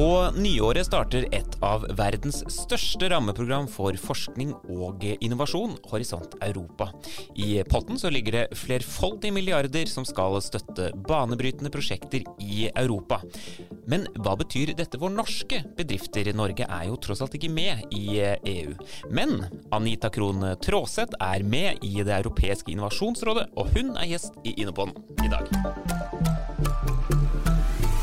På nyåret starter et av verdens største rammeprogram for forskning og innovasjon, Horisont Europa. I potten så ligger det flerfoldige milliarder som skal støtte banebrytende prosjekter i Europa. Men hva betyr dette for norske bedrifter? Norge er jo tross alt ikke med i EU. Men Anita Krohn Traaseth er med i Det europeiske innovasjonsrådet, og hun er gjest i Innopodden i dag.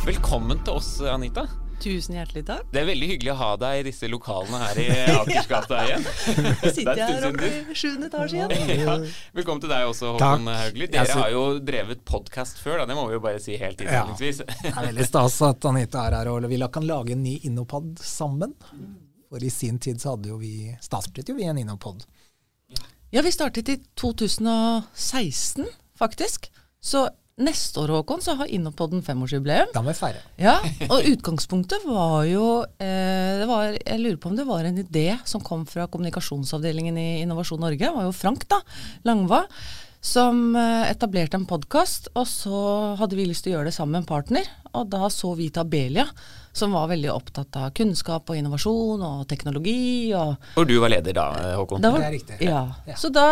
Velkommen til oss, Anita. Tusen hjertelig takk. Det er veldig hyggelig å ha deg i disse lokalene her i Akersgata igjen. Jeg sitter her oppe i sjuende etasje igjen. Ja. Velkommen til deg også, Håkon Haugli. Dere har jo drevet podkast før, da. det må vi jo bare si helt innledningsvis. Ja. Det er veldig stas at Anita er her og vi kan lage en ny Innopod sammen. For i sin tid så hadde jo vi startet jo vi en Innopod. Ja, vi startet i 2016, faktisk. Så Neste år Håkon, så har Innopodden femårsjubileum. Da må vi feire. Ja, og utgangspunktet var jo eh, var, Jeg lurer på om det var en idé som kom fra kommunikasjonsavdelingen i Innovasjon Norge. Det var jo Frank da, Langva som eh, etablerte en podkast. Og så hadde vi lyst til å gjøre det sammen med en partner. Og da så vi til Abelia, som var veldig opptatt av kunnskap og innovasjon og teknologi. Og, og du var leder da, Håkon? Da var, det er riktig. Ja. ja. Så da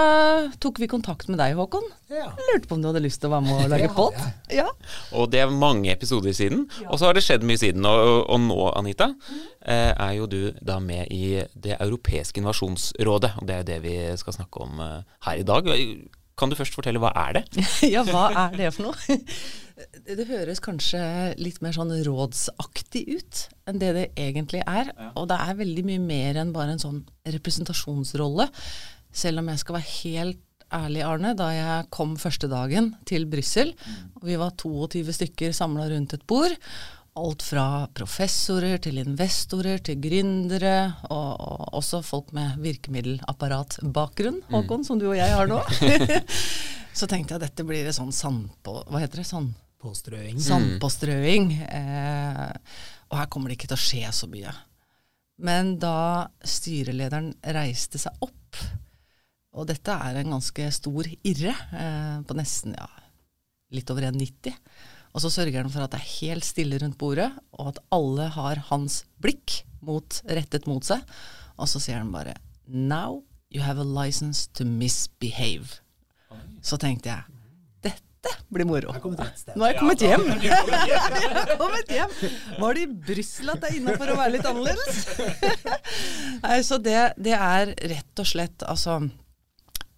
tok vi kontakt med deg, Håkon. Ja. Lurte på om du hadde lyst til å være med og lage pod. Ja. Og det er mange episoder siden. Og så har det skjedd mye siden. Og, og nå, Anita, eh, er jo du da med i Det europeiske innovasjonsrådet. Og det er jo det vi skal snakke om eh, her i dag. Kan du først fortelle hva er det? ja, hva er det for noe? det høres kanskje litt mer sånn rådsaktig ut enn det det egentlig er. Ja. Og det er veldig mye mer enn bare en sånn representasjonsrolle. Selv om jeg skal være helt ærlig, Arne, da jeg kom første dagen til Brussel, mm. og vi var 22 stykker samla rundt et bord, alt fra professorer til investorer til gründere, og, og også folk med virkemiddelapparatbakgrunn, mm. Håkon, mm. som du og jeg har nå. så tenkte jeg at dette blir en sånn sandpå... Hva heter det? Sandpåstrøing. Sandpåstrøing. Eh, og her kommer det ikke til å skje så mye. Men da styrelederen reiste seg opp, og dette er en ganske stor irre, eh, på nesten ja, litt over 1,90 og så sørger han for at det er helt stille rundt bordet, og at alle har hans blikk mot, rettet mot seg. Og så sier han bare Now you have a license to misbehave. Så tenkte jeg dette blir moro. Nå har jeg kommet hjem. jeg har kommet hjem. Var det i Brussel at det er innafor å være litt annerledes? Nei, så det, det er rett og slett altså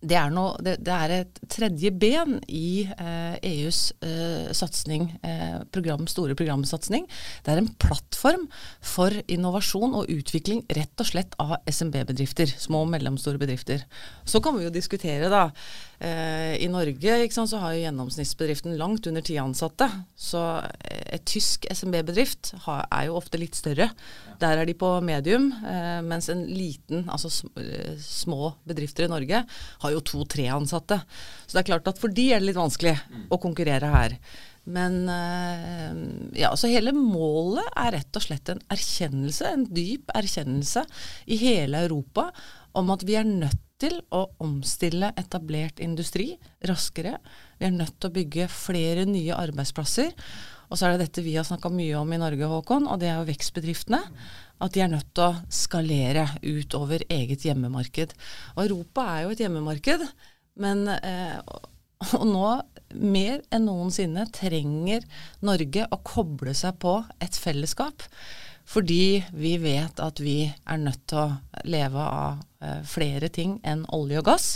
det er, noe, det, det er, et tredje ben i eh, EUs eh, satsning, eh, program, store programsatsing. Det er en plattform for innovasjon og utvikling rett og slett av SMB-bedrifter. Små og mellomstore bedrifter. Så kan vi jo diskutere, da. Eh, I Norge sant, så har jo gjennomsnittsbedriften langt under ti ansatte. Så et tysk SMB-bedrift er jo ofte litt større. Der er de på medium, eh, mens en liten, altså eh, små bedrifter i Norge har jo to-tre ansatte. Så det er klart at for de er det litt vanskelig mm. å konkurrere her. Men eh, ja, så hele målet er rett og slett en erkjennelse, en dyp erkjennelse i hele Europa om at vi er nødt til å omstille etablert industri raskere. Vi er nødt til å bygge flere nye arbeidsplasser. Og så er det dette vi har snakka mye om i Norge, Håkon, og det er jo vekstbedriftene at de er nødt til å skalere utover eget hjemmemarked. Og Europa er jo et hjemmemarked, men eh, og nå mer enn noensinne trenger Norge å koble seg på et fellesskap. Fordi vi vet at vi er nødt til å leve av eh, flere ting enn olje og gass.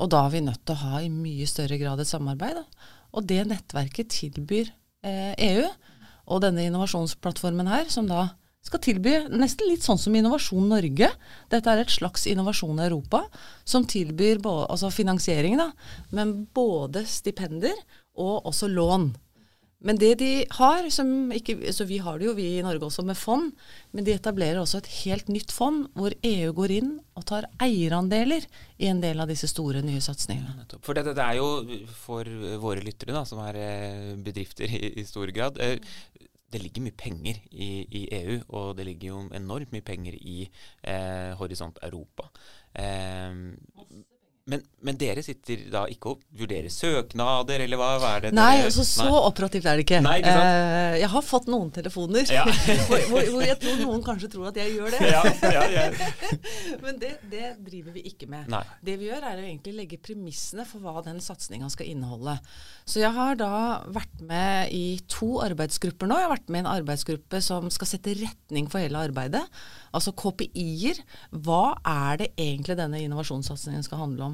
Og da er vi nødt til å ha i mye større grad et samarbeid. Og det nettverket tilbyr eh, EU. Og denne innovasjonsplattformen her, som da skal tilby nesten litt sånn som Innovasjon Norge. Dette er et slags Innovasjon Europa som tilbyr både, altså finansiering, da, men både stipender og også lån. Men det de har, som ikke, så vi har det jo vi i Norge også med fond, men de etablerer også et helt nytt fond hvor EU går inn og tar eierandeler i en del av disse store nye satsingene. For dette det er jo for våre lyttere, da, som er eh, bedrifter i, i stor grad. Eh, det ligger mye penger i, i, EU, og det ligger jo enormt mye penger i eh, Horisont Europa. Eh, Men, men, dere sitter da ikke og vurderer søknader, eller hva, hva er det? Nei, dere, altså så nei. operativt er det ikke. Nei, ikke eh, jeg har fått noen telefoner ja. hvor, hvor, hvor, jeg tror noen kanskje tror at jeg gjør det. Ja, ja, men det, det, driver vi ikke med. Nei. Det vi gjør, er å egentlig legge premissene for hva den satsinga skal inneholde. Så jeg har da vært med i to arbeidsgrupper nå. Jeg har vært med i en arbeidsgruppe som skal sette retning for hele arbeidet. Altså KPI-er. Hva er det egentlig denne innovasjonssatsingen skal handle om?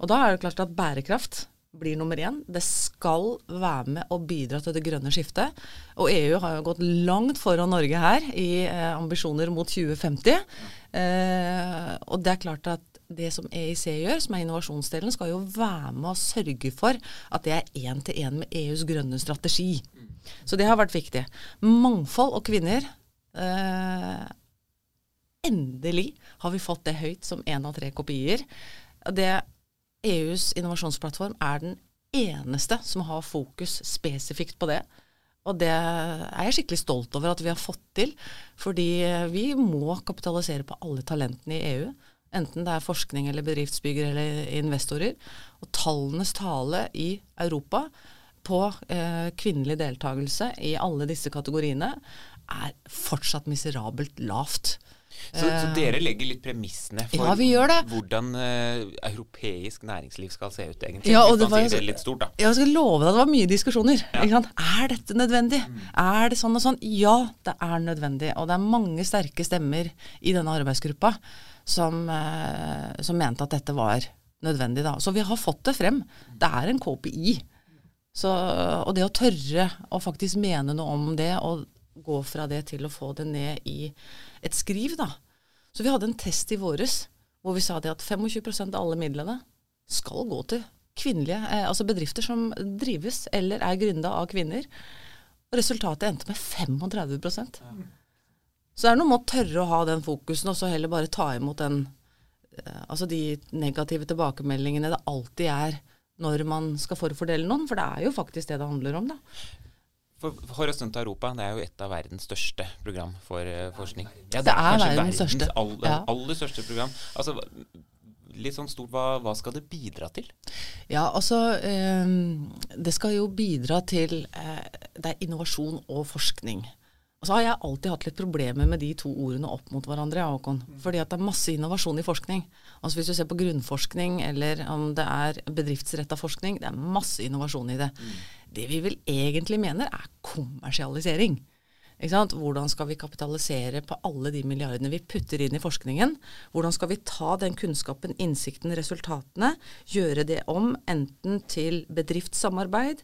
Og da er det klart at bærekraft blir nummer én. Det skal være med å bidra til det grønne skiftet. Og EU har jo gått langt foran Norge her i eh, ambisjoner mot 2050. Eh, og det er klart at det som EIC gjør, som er innovasjonsdelen, skal jo være med å sørge for at det er én til én med EUs grønne strategi. Så det har vært viktig. Mangfold og kvinner eh, endelig har vi fått det høyt som én av tre kopier. Det EUs innovasjonsplattform er den eneste som har fokus spesifikt på det. Og det er jeg skikkelig stolt over at vi har fått til. Fordi vi må kapitalisere på alle talentene i EU. Enten det er forskning eller bedriftsbygger eller investorer. Og tallenes tale i Europa på eh, kvinnelig deltakelse i alle disse kategoriene er fortsatt miserabelt lavt. Så, så, eh, dere legger litt premissene for ja, hvordan uh, europeisk næringsliv skal se ut, egentlig? Ja, og det var, det litt stort, da. Jeg skal love deg det var mye diskusjoner. Ja. Er dette nødvendig? Mm. Er det sånn og sånn? Ja, det er nødvendig. Og det er mange sterke stemmer i denne arbeidsgruppa som, uh, som mente at dette var nødvendig. Da. Så vi har fått det frem. Det er en KPI. Så, og det å tørre å faktisk mene noe om det, og gå fra det til å få det ned i et skriv, da. Så vi hadde en test i våres hvor vi sa det at 25% av alle midlene skal gå til kvinnelige, eh, altså bedrifter som drives eller er gründa av kvinner. Og resultatet endte med 35 ja. Så det er noe med å tørre å ha den fokusen, og så heller bare ta imot den eh, Altså de negative tilbakemeldingene det alltid er når man skal forfordele noen, for det er jo faktisk det det handler om, da. For Horisont Europa det er jo et av verdens største program for uh, forskning. Ja, det, er, er verdens, verdens største. Aller, ja. aller største program. Altså, litt sånn stort, hva, hva, skal det bidra til? Ja, altså eh, Det skal jo bidra til eh, Det er innovasjon og forskning. Og så har jeg alltid hatt litt problemer med de to ordene opp mot hverandre. Håkon. Fordi at det er masse innovasjon i forskning. Altså Hvis du ser på grunnforskning eller om det er bedriftsretta forskning, det er masse innovasjon i det. Mm. Det vi vel egentlig mener, er kommersialisering. Hvordan skal vi kapitalisere på alle de milliardene vi putter inn i forskningen? Hvordan skal vi ta den kunnskapen, innsikten, resultatene, gjøre det om enten til bedriftssamarbeid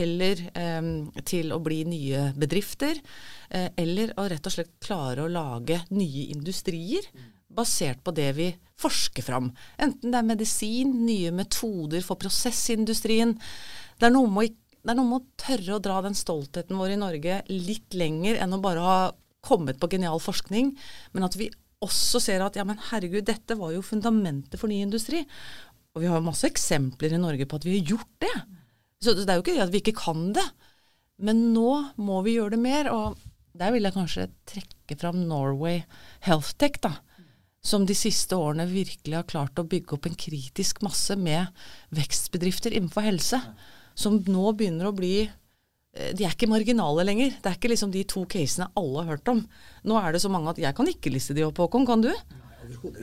eller eh, til å bli nye bedrifter, eh, eller å rett og slett klare å lage nye industrier basert på det vi forsker fram. Enten det er medisin, nye metoder for prosessindustrien. Det er noe med å det er noe med å tørre å dra den stoltheten vår i Norge litt lenger enn å bare ha kommet på genial forskning, men at vi også ser at ja, men herregud, dette var jo fundamentet for ny industri. Og vi har masse eksempler i Norge på at vi har gjort det. Så det er jo ikke det at vi ikke kan det. Men nå må vi gjøre det mer. Og der vil jeg kanskje trekke fram Norway Healthtech, da. Som de siste årene virkelig har klart å bygge opp en kritisk masse med vekstbedrifter innenfor helse som nå begynner å bli eh, de er ikke marginale lenger. Det er ikke liksom de to casene alle har hørt om. Nå er det så mange at jeg kan ikke liste de opp, Håkon. Kan du?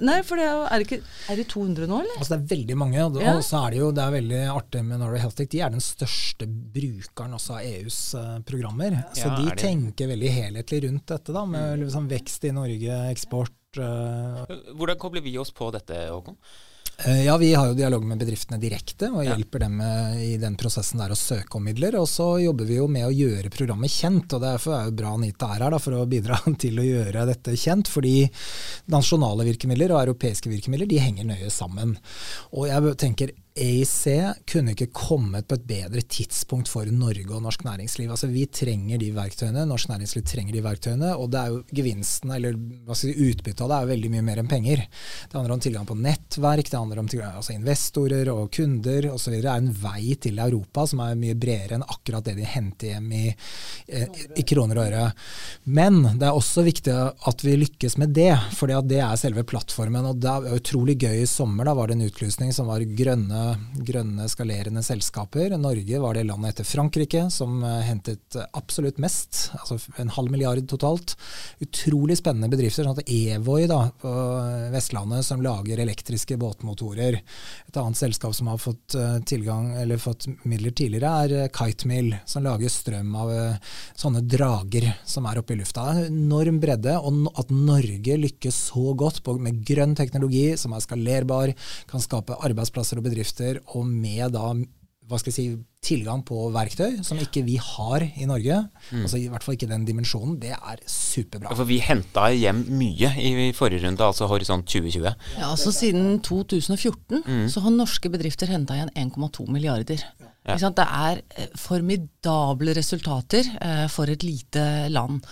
Nei, for det er, er, det ikke, er det 200 nå, eller? Altså Det er veldig mange. Og, ja. så er det jo det er veldig artig med Norway Healthtech. De er den største brukeren også av EUs uh, programmer. Så ja, de tenker veldig helhetlig rundt dette, da, med liksom, vekst i Norge, eksport. Uh. Hvordan kobler vi oss på dette, Håkon? Eh, ja, Vi har jo dialog med bedriftene direkte og hjelper dem i den prosessen der å søke om midler. Og så jobber vi jo med å gjøre programmet kjent, og derfor er jo bra Anita er her da, for å bidra til å gjøre dette kjent. Fordi nasjonale virkemidler og europeiske virkemidler de henger nøye sammen. Og jeg tenker AIC kunne ikke kommet på et bedre tidspunkt for Norge og norsk næringsliv. Altså, vi trenger de verktøyene, norsk næringsliv trenger de verktøyene, og det er jo gevinsten, eller si, utbyttet av det er jo veldig mye mer enn penger. Det handler om tilgang på nettverk, det handler om tilgang, altså investorer og kunder osv. Det er en vei til Europa som er mye bredere enn akkurat det de henter hjem i, eh, i kroner og øre. Men det er også viktig at vi lykkes med det, for det er selve plattformen. og Det er utrolig gøy i sommer. Da var det en utlysning som var grønne grønne, skalerende selskaper. Norge var det landet etter Frankrike som eh, hentet absolutt mest, altså en halv milliard totalt. Utrolig spennende bedrifter. sånn at Evoy da, på Vestlandet som lager elektriske båtmotorer. Et annet selskap som har fått, eh, tilgang, eller fått midler tidligere, er eh, Kitemill, som lager strøm av sånne drager som er oppe i lufta. En enorm bredde, og at Norge lykkes så godt med grønn teknologi som er skalerbar, kan skape arbeidsplasser og bedrifter bedrifter, og med da hva skal jeg si, tilgang på verktøy som ikke vi har i Norge, mm. altså i hvert fall ikke den dimensjonen, det er superbra. For vi henta hjem mye i forrige runde, altså Horisont 2020. Ja, altså Siden 2014 mm. så har norske bedrifter henta igjen 1,2 milliarder. Ja. Ja. Det er eh, formidable resultater eh, for et lite land.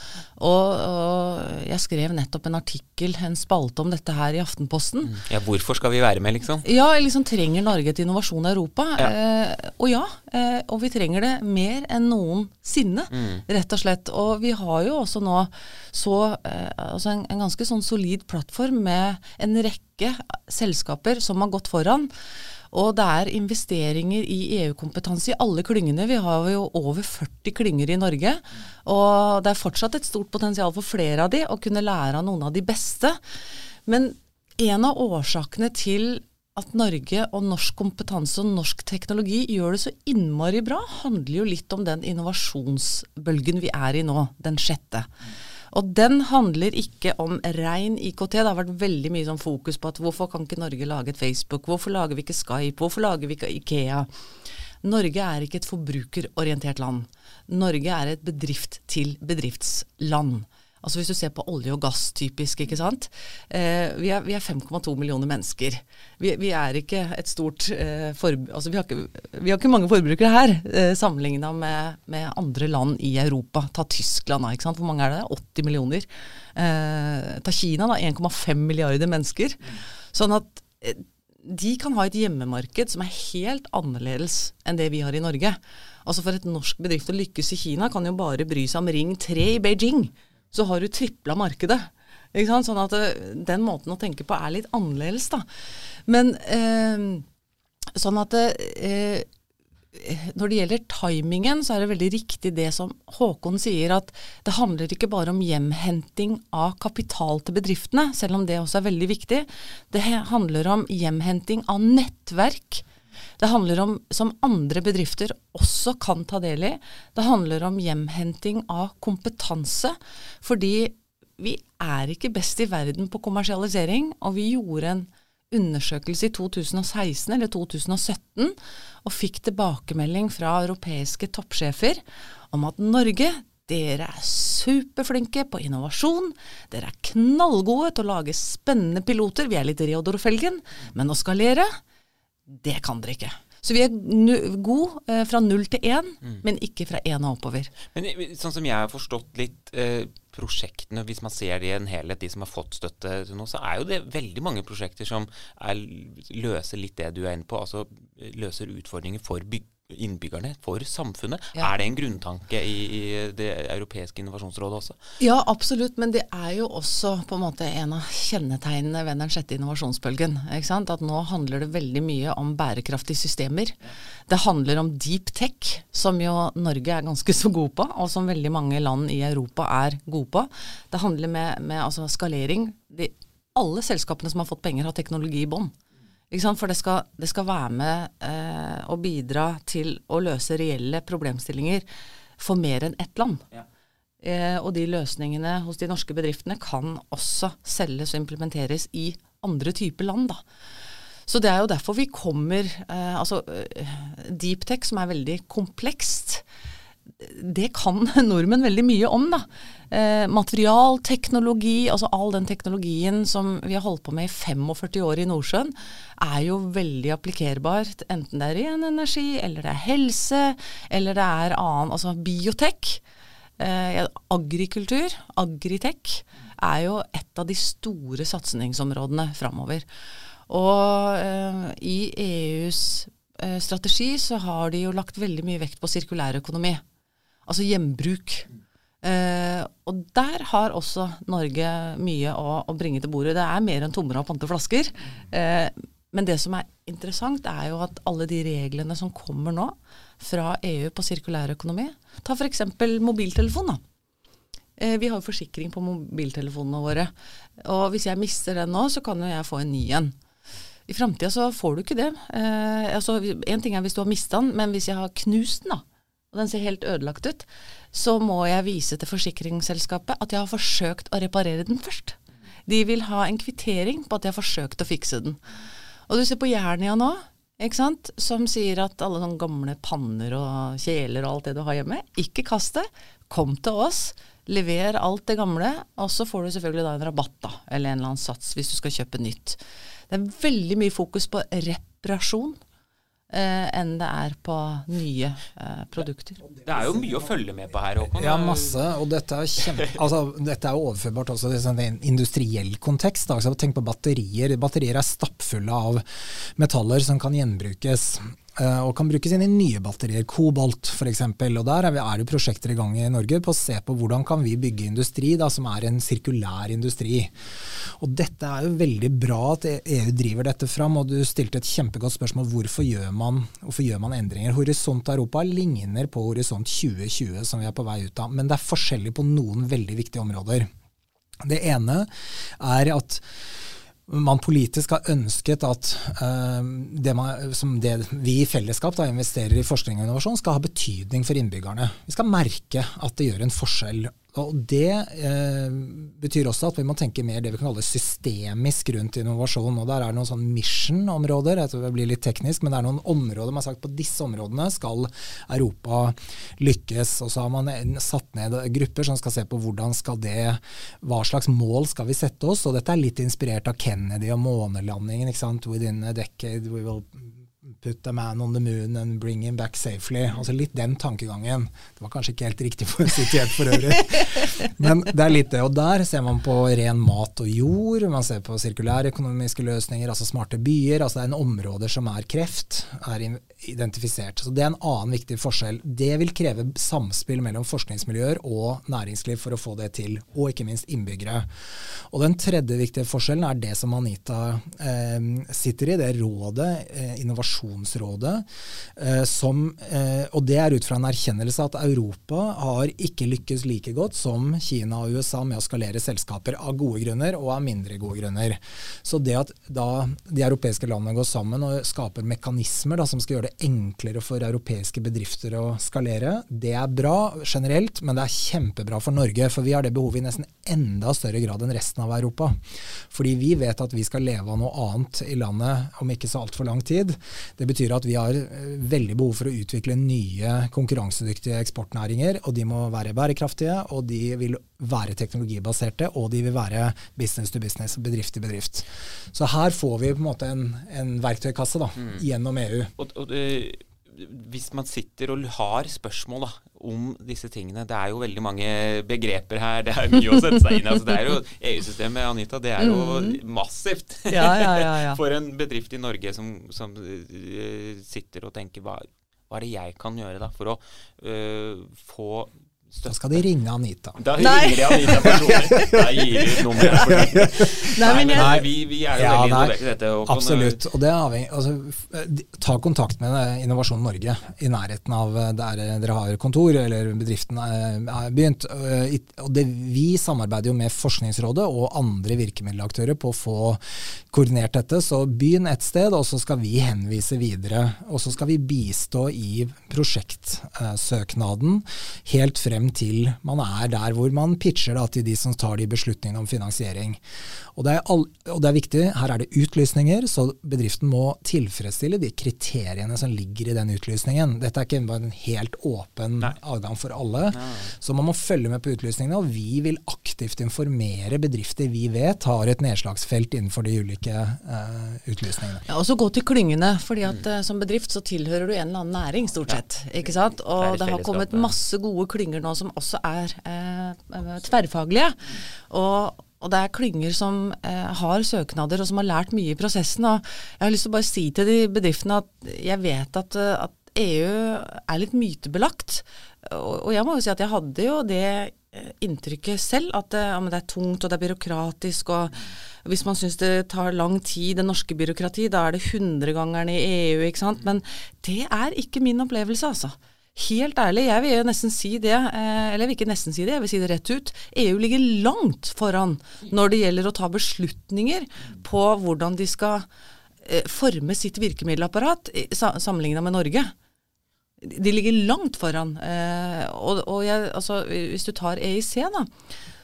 Og, og, jeg skrev nettopp en artikkel, en spalte om dette her i Aftenposten. Mm. Ja, Hvorfor skal vi være med, liksom? Ja, liksom trenger Norge et innovasjon i Europa? Ja. Eh, og ja, eh, og vi trenger det mer enn noensinne, mm. rett og slett. Og vi har jo også nå så eh, altså en, en ganske sånn solid plattform med en rekke selskaper som har gått foran. Og det er investeringer i EU-kompetanse i alle klyngene. Vi har jo over 40 klynger i Norge. Og det er fortsatt et stort potensial for flere av de å kunne lære av noen av de beste. Men en av årsakene til at Norge og norsk kompetanse og norsk teknologi gjør det så innmari bra, handler jo litt om den innovasjonsbølgen vi er i nå, den sjette. Og den handler ikke om rein IKT. Det har vært veldig mye sånn fokus på at hvorfor kan ikke Norge lage et Facebook? Hvorfor lager vi ikke Skype? Hvorfor lager vi ikke Ikea? Norge er ikke et forbrukerorientert land. Norge er et bedrift-til-bedriftsland. Altså Hvis du ser på olje og gass, typisk. ikke sant? Eh, vi er, er 5,2 millioner mennesker. Vi, vi, er ikke et stort eh, for, altså vi har, ikke, vi har, ikke, mange forbrukere her, eh, sammenligna med, med, andre land i Europa. Ta Tyskland, da. ikke sant? Hvor mange er det? 80 millioner. Eh, ta Kina, da. 1,5 milliarder mennesker. Sånn at eh, de kan ha et hjemmemarked som er helt annerledes enn det vi har i Norge. Altså For et norsk bedrift å lykkes i Kina kan jo bare bry seg om Ring 3 i Beijing så har du tripla markedet. Sånn at eh, den måten å tenke på er litt annerledes, da. Men eh, sånn at det, eh, når det gjelder timingen, så er det veldig riktig det som Håkon sier, at det handler ikke bare om hjemhenting av kapital til bedriftene, selv om det også er veldig viktig. Det handler om hjemhenting av nettverk det handler om, som andre bedrifter også kan ta del i, det handler om hjemhenting av kompetanse. Fordi vi er ikke best i verden på kommersialisering, og vi gjorde en undersøkelse i 2016 eller 2017 og fikk tilbakemelding fra europeiske toppsjefer om at Norge dere er superflinke på innovasjon. Dere er knallgode til å lage spennende piloter. Vi er litt Reodor Felgen. Men å skalere, det kan dere ikke. Så vi er gode eh, fra null til én, mm. men ikke fra én og oppover. Men sånn som jeg har forstått litt eh, prosjektene, hvis man ser det i en helhet, de som har fått støtte til nå, så er jo det veldig mange prosjekter som er, løser litt det du er inne på. Altså løser utfordringer for bygg, innbyggerne, for samfunnet. Ja. Er det en grunntanke i, i, det europeiske innovasjonsrådet også? Ja, absolutt. Men det er jo også på en måte en av kjennetegnene ved den sjette innovasjonsbølgen. At nå handler det veldig mye om bærekraftige systemer. Det handler om deep tech, som jo Norge er ganske så god på, og som veldig mange land i Europa er gode på. Det handler med, med altså skalering. De, alle selskapene som har fått penger, har teknologi i bånn. For det skal, det skal, være med eh, og bidra til å løse reelle problemstillinger for mer enn ett land. Ja. Eh, og de løsningene hos de norske bedriftene kan også selges og implementeres i andre typer land. da. Så det er jo derfor vi kommer eh, Altså eh, deep tech, som er veldig komplekst, det kan nordmenn veldig mye om. da. Eh, material, teknologi, altså all den teknologien som vi har holdt på med i 45 år i Nordsjøen, er jo veldig applikerbart. enten det er ren energi, eller det er helse, eller det er annen, altså biotek. Eh, agrikultur, agritek, er jo et av de store satsingsområdene framover. Og eh, i EUs eh, strategi så har de jo lagt veldig mye vekt på sirkulærøkonomi. Altså gjenbruk. Eh, og der har også Norge mye å, å, bringe til bordet. Det er mer enn tommer og pante flasker. Eh, men det som er interessant, er jo at alle de reglene som kommer nå fra EU på sirkulærøkonomi Ta f.eks. mobiltelefon. da. Eh, vi har jo forsikring på mobiltelefonene våre. Og hvis jeg mister den nå, så kan jo jeg få en ny en. I framtida så får du ikke det. Eh, altså, en ting er hvis du har mista den, men hvis jeg har knust den, da, og den ser helt ødelagt ut, så må jeg vise til forsikringsselskapet at jeg har forsøkt å reparere den først. De vil ha en kvittering på at jeg har forsøkt å fikse den. Og du ser på Jernia nå, ikke sant, som sier at alle sånne gamle panner og kjeler og alt det du har hjemme, ikke kast det. Kom til oss. Lever alt det gamle, og så får du selvfølgelig da en rabatt da, eller en eller annen sats hvis du skal kjøpe nytt. Det er veldig mye fokus på reparasjon enn det er på nye eh, produkter. Det er jo mye å følge med på her, Håkon. Ja, masse. Og dette er, kjempe, altså, dette er overførbart også i en industriell kontekst. Altså, tenk på batterier. Batterier er stappfulle av metaller som kan gjenbrukes. Eh, og kan brukes inn i nye batterier, kobolt f.eks. Og der er, vi, er det prosjekter i gang i Norge på å se på hvordan kan vi bygge industri da, som er en sirkulær industri. Og dette er jo veldig bra at EU driver dette fram, og du stilte et kjempegodt spørsmål hvorfor gjør man, hvorfor gjør man endringer. Horisont Europa ligner på Horisont 2020 som vi er på vei ut av, men det er forskjellig på noen veldig viktige områder. Det ene er at man politisk har ønsket at uh, det, man, det, vi i fellesskap da, investerer i forskning og innovasjon, skal ha betydning for innbyggerne. Vi skal merke at det gjør en forskjell og Det eh, betyr også at vi må tenke mer det vi kan kalle systemisk rundt innovasjon. og Der er det noen sånn mission-områder. Det blir litt teknisk, men det er noen områder man har sagt på disse områdene skal Europa lykkes. Og så har man satt ned grupper som skal se på hvordan skal det, hva slags mål skal vi sette oss. og Dette er litt inspirert av Kennedy og månelandingen. ikke sant? Within a decade we will put a man on the moon and bring him back safely. Altså Litt den tankegangen. Det var kanskje ikke helt riktig for sitert for øvrig. Men det er litt det. Og der ser man på ren mat og jord, man ser på sirkulærøkonomiske løsninger, altså smarte byer. altså Det er en områder som er kreft, er identifisert. Så Det er en annen viktig forskjell. Det vil kreve samspill mellom forskningsmiljøer og næringsliv for å få det til, og ikke minst innbyggere. Og Den tredje viktige forskjellen er det som Anita eh, sitter i, det rådet, eh, Innovasjonsrådet. Eh, som, eh, og det er ut fra en erkjennelse at Europa har ikke lykkes like godt som Kina og USA med å skalere selskaper, av gode grunner og av mindre gode grunner. Så det at da de europeiske landene går sammen og skaper mekanismer da, som skal gjøre det enklere for europeiske bedrifter å skalere. Det er bra generelt, men det er kjempebra for Norge. For vi har det behovet i nesten enda større grad enn resten av Europa. Fordi vi vet at vi skal leve av noe annet i landet om ikke så altfor lang tid. Det betyr at vi har eh, veldig behov for å utvikle nye konkurransedyktige eksportnæringer. Og de må være bærekraftige, og de vil være teknologibaserte, og de vil være business to business, bedrift til bedrift. Så her får vi på en måte en, en verktøykasse da, mm. gjennom EU. Og, og hvis man sitter og har spørsmål da, om disse tingene Det er jo veldig mange begreper her, det er mye å sette seg inn i. Altså, det er jo EU-systemet, Anita, det er jo mm. massivt ja, ja, ja, for en bedrift i Norge som, som uh, sitter og tenker hva, hva, er det jeg kan gjøre da for å uh, få da skal de ringe Anita. Da ringer de Anita personlig. Da gir de ut nummeret for dem. Nei, men, nei, vi, vi, er jo ja, veldig involvert i dette. Og absolutt. Og det er avhengig, altså, ta kontakt med Innovasjon Norge i nærheten av der dere har kontor, eller bedriften er begynt. Og det, vi samarbeider jo med Forskningsrådet og andre virkemiddelaktører på å få koordinert dette. Så begynn et sted, og så skal vi henvise videre. Og så skal vi bistå i prosjektsøknaden helt frem frem til man er der hvor man pitcher da, til de som tar de beslutningene om finansiering. Og det, all, og det, er viktig, her er det utlysninger, så bedriften må tilfredsstille de kriteriene som ligger i den utlysningen. Dette er ikke bare en helt åpen Nei. adgang for alle. Nei. Så man må følge med på utlysningene, og vi vil aktivt informere bedrifter vi vet har et nedslagsfelt innenfor de ulike uh, utlysningene. Ja, og så gå til klyngene, fordi at uh, som bedrift så tilhører du en eller annen næring, stort sett. Ja. ikke sant? Og det, det har kommet masse gode klynger nå som også er uh, tverrfaglige. Og og det er klynger som eh, har søknader og som har lært mye i prosessen. Og jeg har lyst til å bare si til de bedriftene at jeg vet at, eh, at EU er litt mytebelagt. Og, og, jeg må jo si at jeg hadde jo det eh, inntrykket selv, at det, ja, det er tungt og det er byråkratisk. og hvis man syns det tar lang tid, det norske byråkrati, da er det hundregangeren i EU, ikke sant. Men det er ikke min opplevelse, altså. Helt ærlig, jeg vil nesten si det, eh, eller jeg vil ikke nesten si det, jeg vil si det rett ut. EU ligger langt foran når det gjelder å ta beslutninger på hvordan de skal eh, forme sitt virkemiddelapparat sammenligna med Norge. De ligger langt foran. Eh, og, og jeg, altså, hvis du tar EIC, da,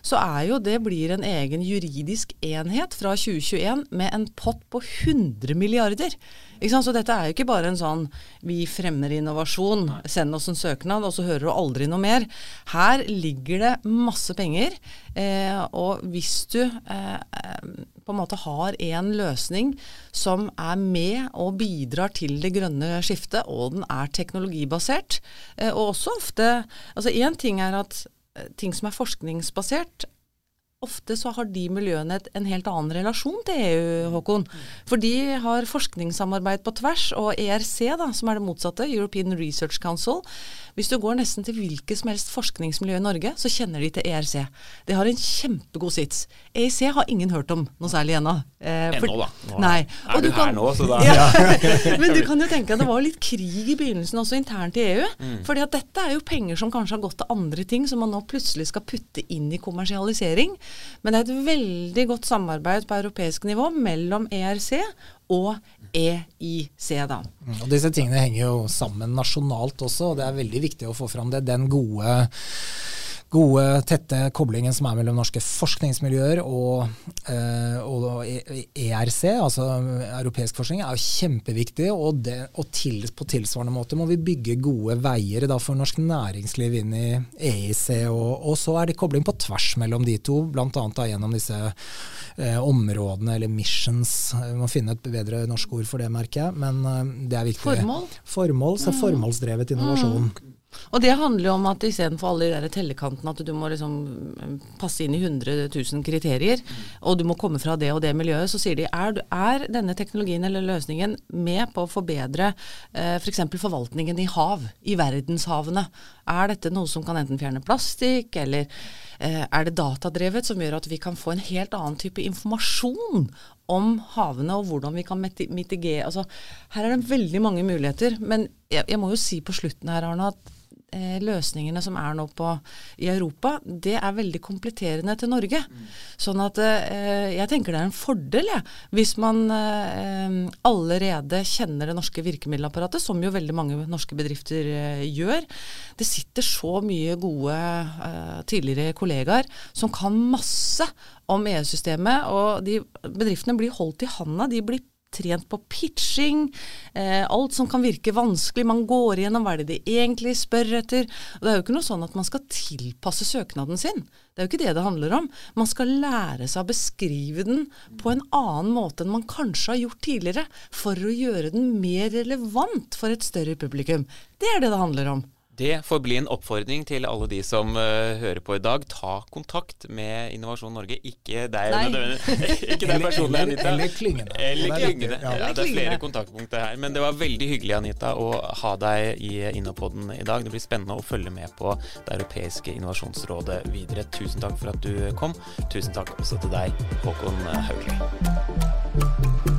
så er jo det blir en egen juridisk enhet fra 2021 med en pott på 100 milliarder. Så dette er jo ikke bare en sånn vi fremmer innovasjon, send oss en søknad, og så hører du aldri noe mer. Her ligger det masse penger. Eh, og hvis du eh, på en måte har en løsning som er med og bidrar til det grønne skiftet, og den er teknologibasert, eh, og også ofte Altså én ting er at eh, ting som er forskningsbasert, ofte så har de miljøene et, en helt annen relasjon til EU, Håkon. For de har forskningssamarbeid på tvers, og ERC, da, som er det motsatte, European Research Council, hvis du går nesten til hvilket som helst forskningsmiljø i Norge, så kjenner de til ERC. Det har en kjempegod sits. EIC har ingen hørt om noe særlig ennå. Eh, ennå, da. Nå nei. er du, du kan, her nå, så da ja. Men du kan jo tenke at det var litt krig i begynnelsen også internt i EU. Mm. fordi at dette er jo penger som kanskje har gått til andre ting, som man nå plutselig skal putte inn i kommersialisering. Men det er et veldig godt samarbeid på europeisk nivå mellom ERC og EIC, da. Mm, og disse tingene henger jo sammen nasjonalt også, og det er veldig viktig å få fram det. Den gode gode, tette koblingen som er mellom norske forskningsmiljøer og, eh, og ERC, altså europeisk forskning, er jo kjempeviktig. Og, det, og til, på tilsvarende måte må vi bygge gode veier da, for norsk næringsliv inn i EIC. Og, og, så er det kobling på tvers mellom de to, bl.a. gjennom disse eh, områdene, eller missions. Vi må finne et bedre norsk ord for det, merker jeg. Men eh, det er viktig. Formål? Formål, så mm. formålsdrevet innovasjon. Mm. Og det handler jo om at istedenfor alle de der tellekantene at du må liksom eh, passe inn i 100 000 kriterier, og du må komme fra det og det miljøet, så sier de er, er denne teknologien eller løsningen med på å forbedre eh, f.eks. For forvaltningen i hav, i verdenshavene. Er dette noe som kan enten fjerne plastikk, eller eh, er det datadrevet som gjør at vi kan få en helt annen type informasjon om havene og hvordan vi kan mitigere altså, Her er det veldig mange muligheter. Men jeg, jeg må jo si på slutten her, Arne, at løsningene som er nå på, i Europa, det er veldig kompletterende til Norge. Mm. Sånn at eh, jeg tenker det er en fordel, ja, hvis man eh, allerede kjenner det norske virkemiddelapparatet, som jo veldig mange norske bedrifter eh, gjør. Det sitter så mye gode eh, tidligere kollegaer som kan masse om EU-systemet, og de bedriftene blir holdt i handa. De blir trent på pitching, eh, alt som kan virke vanskelig. Man går igjennom hva er det de egentlig spør etter. Og Det er jo ikke noe sånn at man skal tilpasse søknaden sin. Det er jo ikke det det handler om. Man skal lære seg å beskrive den på en annen måte enn man kanskje har gjort tidligere, for å gjøre den mer relevant for et større publikum. Det er det det handler om. Det får bli en oppfordring til alle de som uh, hører på i dag. Ta kontakt med Innovasjon Norge. Ikke deg, ikke deg personlig, Anita. Eller klyngene. Eller klyngene. Ja, det er flere kontaktpunkter her. Men det var veldig hyggelig, Anita, å ha deg i Innopoden i dag. Det blir spennende å følge med på Det europeiske innovasjonsrådet videre. Tusen takk for at du kom. Tusen takk også til deg, Håkon Haugli.